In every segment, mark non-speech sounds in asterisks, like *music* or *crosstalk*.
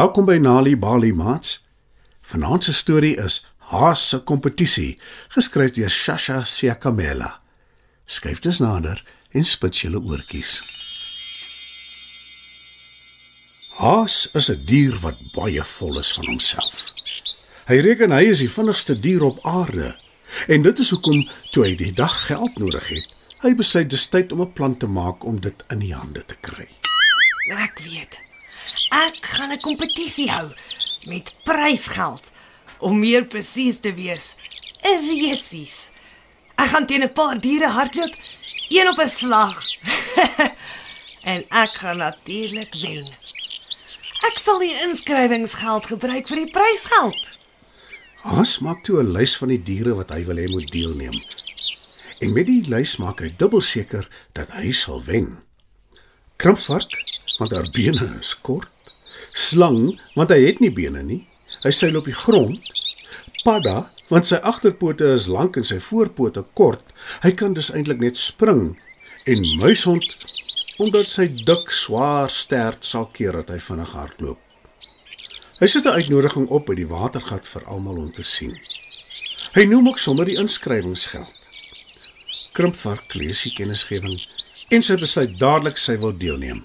Welkom by Nali Bali Mats. Vanaand se storie is Haas se kompetisie, geskryf deur Shasha Siakamela. Skryf dus nader en spits julle oortjies. Haas is 'n dier wat baie vol is van homself. Hy reken hy is die vinnigste dier op aarde en dit is hoekom toe hy die dag geld nodig het, hy besluit dis tyd om 'n plan te maak om dit in die hande te kry. Ek weet. Ek gaan 'n kompetisie hou met prysgeld om meer presies te wees. 'n Resies. Ek gaan teen 'n paar diere hardloop, een op 'n slag. *laughs* en ek gaan natuurlik wen. Ek sal die inskrywingsgeld gebruik vir die prysgeld. Haas maak toe 'n lys van die diere wat hy wil hê moet deelneem. En met die lys maak hy dubbel seker dat hy sal wen. Krimpvark, want haar bene is kort. Slang, want hy het nie bene nie. Hy seil op die grond. Padda, want sy agterpote is lank en sy voorpote kort. Hy kan dus eintlik net spring. En muishond, omdat sy dik, swaar stert sal keer dat hy vinnig hardloop. Hy sit 'n uitnodiging op by die watergat vir almal om te sien. Hy noem ook sommer die inskrywingsgeld. Krimpvark lees die kennisgewing en sy besluit dadelik sy wil deelneem.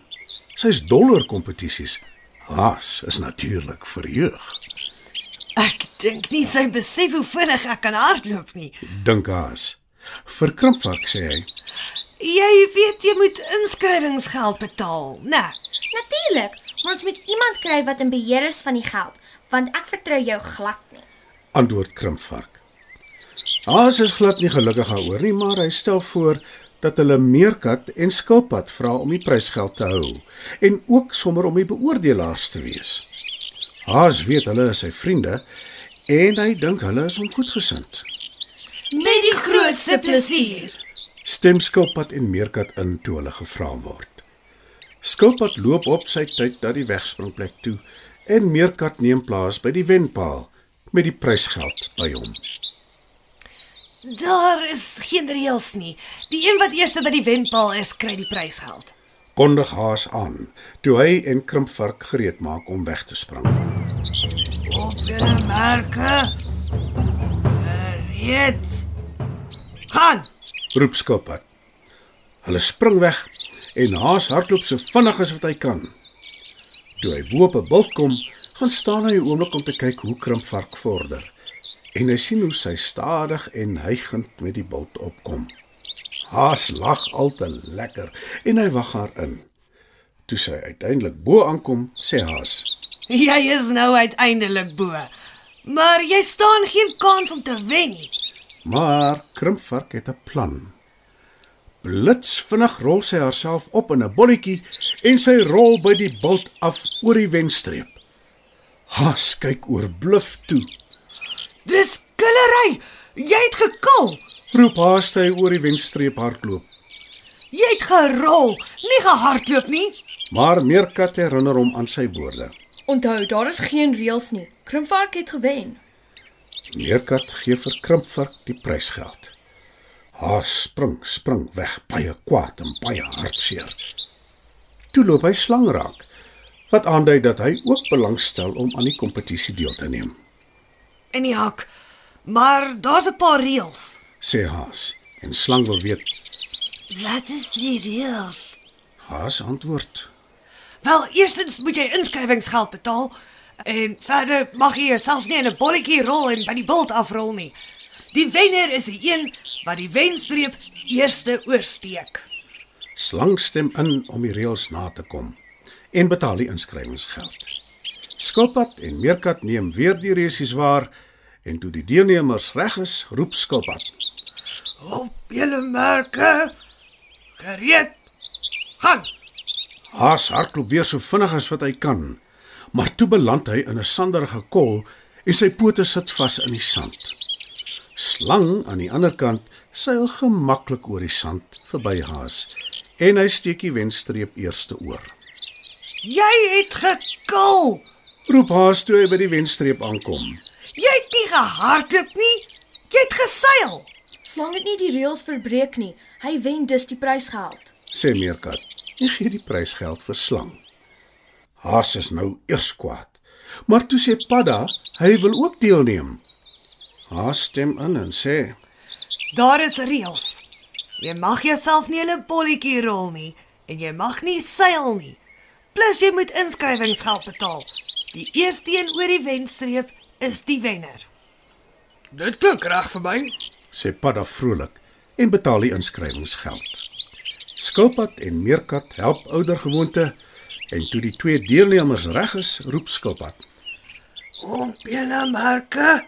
Sy is dol oor kompetisies. Haas is natuurlik verheug. Ek dink nie sy besef hoe vinnig ek kan hardloop nie. Dink Haas. Vir Krimpvark sê hy: Jy weet jy moet inskrywingsgeld betaal, né? Natuurlik, maar ons moet iemand kry wat in beheer is van die geld, want ek vertrou jou glad nie. antwoord Krimpvark. Haas is glad nie gelukkig daaroor nie, maar hy stel voor dat hulle meerkat en skilpad vra om die prysgeld te hou en ook sommer om die beoordelaars te wees. Haas weet hulle is sy vriende en hy dink hulle is hom goedgesind. Met die grootste plesier. Stem skilpad en meerkat in toe hulle gevra word. Skilpad loop op sy tyd na die wegspringplek toe en meerkat neem plaas by die wenpaal met die prysgeld by hom. Daar is geen reëls nie. Die een wat eers by die wenpaal is, kry die prysgeld. kondig haas aan toe hy en krimpvark gereed maak om weg te spring. Op julle merke. Gereed. Gaan. Roep skilpad. Hulle spring weg en haas hardloop so vinnig as wat hy kan. Toe hy bo op 'n bult kom, gaan staan hy 'n oomblik om te kyk hoe krimpvark vorder. En hy sien hoe sy stadig en hygend met die bult opkom. Haas lag al te lekker en hy wag haar in. Toe sy uiteindelik bo aankom, sê Haas: Jy is nou uiteindelik bo. Maar jy staan geen kans om te wen nie. Maar Krimpvark het 'n plan. Blitsvinnig rol sy haarself op in 'n bolletjie en sy rol by die bult af oor die wenstreep. Haas kyk oorbluf toe. Dis killery. Jy het gekil. Roep Haas hy oor die wenstreep hardloop. Jy het gerol, nie gehardloop nie. Maar Meerkat herinner hom aan sy woorde. Onthou, daar is geen reëls nie. Krimpvark het gewen. Meerkat gee vir Krimpvark die prysgeld. Haas spring, spring weg, baie kwaad en baie hartseer. Toe loop hy slang raak, wat aandui dat hy ook belangstel om aan die kompetisie deel te neem. In die hak. Maar daar's 'n paar reëls. sê Haas en slang wil weet. Wat is die reëls? Haas antwoord: Wel, eerstens moet jy inskrywingsgeld betaal en verder mag jy jouself nie in 'n bolletjie rol en by die bult afrol nie. Die wenner is die een wat die wenstreep eerste oorsteek. Slang stem in om die reëls na te kom en betaal die inskrywingsgeld. Skilpad en Meerkat neem weer die resies waar en toe die deelnemers reg is, roep Skilpad: Op julle merke. Gereed. Gaan. Haas hardloop weer so vinnig as wat hy kan, maar toe beland hy in 'n sanderige kol en sy pote sit vas in die sand. Slang aan die ander kant seil gemaklik oor die sand verby Haas en hy steek die wenstreep eerste oor. Jy het gekil. Roep Haas toe hy by die wenstreep aankom. Jy gehardloop nie. Jy het geseil. Slang het nie die reëls verbreek nie. Hy wen dus die prysgeld. sê Meerkat. Hy gee die prysgeld vir Slang. Haas is nou eers kwaad, Maar toe sê Padda hy wil ook deelneem. Haas stem in en sê: Daar is reëls. Jy mag jouself nie in 'n bolletjie rol nie en jy mag nie seil nie. Plus jy moet inskrywingsgeld betaal. Die eerste een oor die wenstreep is die wenner. Dit klink reg vir my. sê Padda vrolik en betaal die inskrywingsgeld. Skilpad en Meerkat help ouer gewoonte en toe die twee deelnemers reg is, roep Skilpad: Kom julle merke.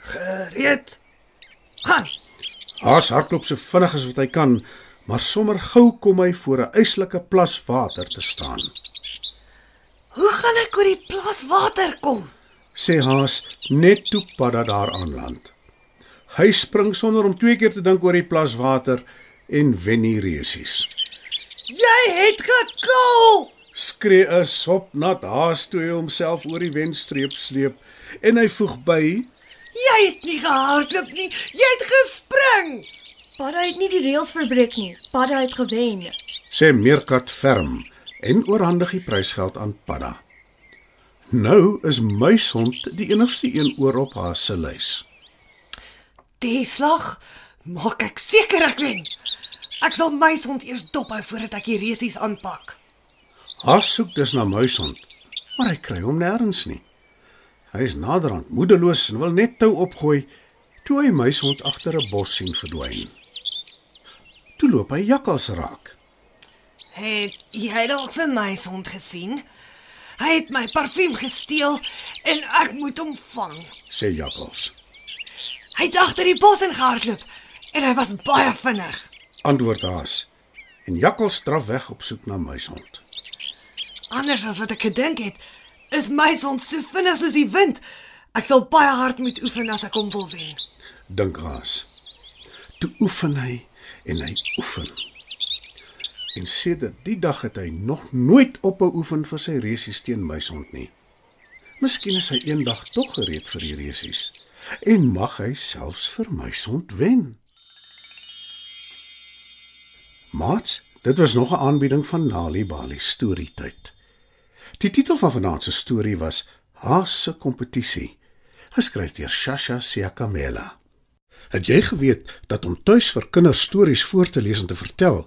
Gereed. Gaan. Haas hardloop so vinnig as wat hy kan, maar sommer gou kom hy voor 'n eislike plas water te staan. Hoe gaan ek oor die plas water kom? Sê Haas net toe Padda daar aanland. Hy spring sonder om twee keer te dink oor die plas water en wen die resies. Jy het gekol. Skree 'n sopnat Haas toe hy homself oor die wenstreep sleep en hy voeg by: Jy het nie gehardloop nie. Jy het gespring. Padda het nie die reëls verbreek nie. Padda het gewen. sê Meerkat ferm en oorhandig die prysgeld aan Padda. Nou is Muishond die enigste een oor op haar se lys. Die slag maak ek seker ek wen. Ek sal my hond eers dophou voordat ek die resies aanpak. Haar soek dus na Muishond, maar hy kry hom nêrens nie. Hy is naderhand moedeloos en wil net tou opgooi toe hy Muishond agter 'n bos sien verdwyn. Toe loop hy jakkals raak. Het jy dalk vir my hond gesien? Hy het my parfuum gesteel en ek moet hom vang. sê jakkals. Hy het agter die bos ingehardloop en hy was baie vinnig. Antwoord haas. En jakkals straf weg op soek na Muishond. Anders as wat ek gedink het, is my hond so vinnig soos die wind. Ek sal baie hard moet oefen as ek hom wil wen. dink haas. Toe oefen hy en hy oefen. En sedert die dag het hy nog nooit ophou oefen vir sy resies teen muishond nie. Miskien is hy eendag tog gereed vir die resies en mag hy selfs vir muishond wen. Mats, dit was nog 'n aanbieding van Nali Bali storietyd. Die titel van vanaand se storie was Haas se kompetisie, geskryf deur Shasha Siakamela. Het jy geweet dat om tuis vir kinders stories voor te lees en te vertel,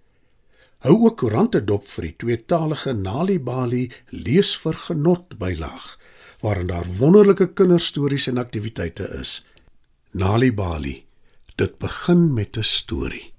Hou ook koerante dop vir die tweetalige Nali Bali lees vir genot bylaag waarin daar wonderlike kinderstories en aktiwiteite is. Nali Bali. Dit begin met 'n storie.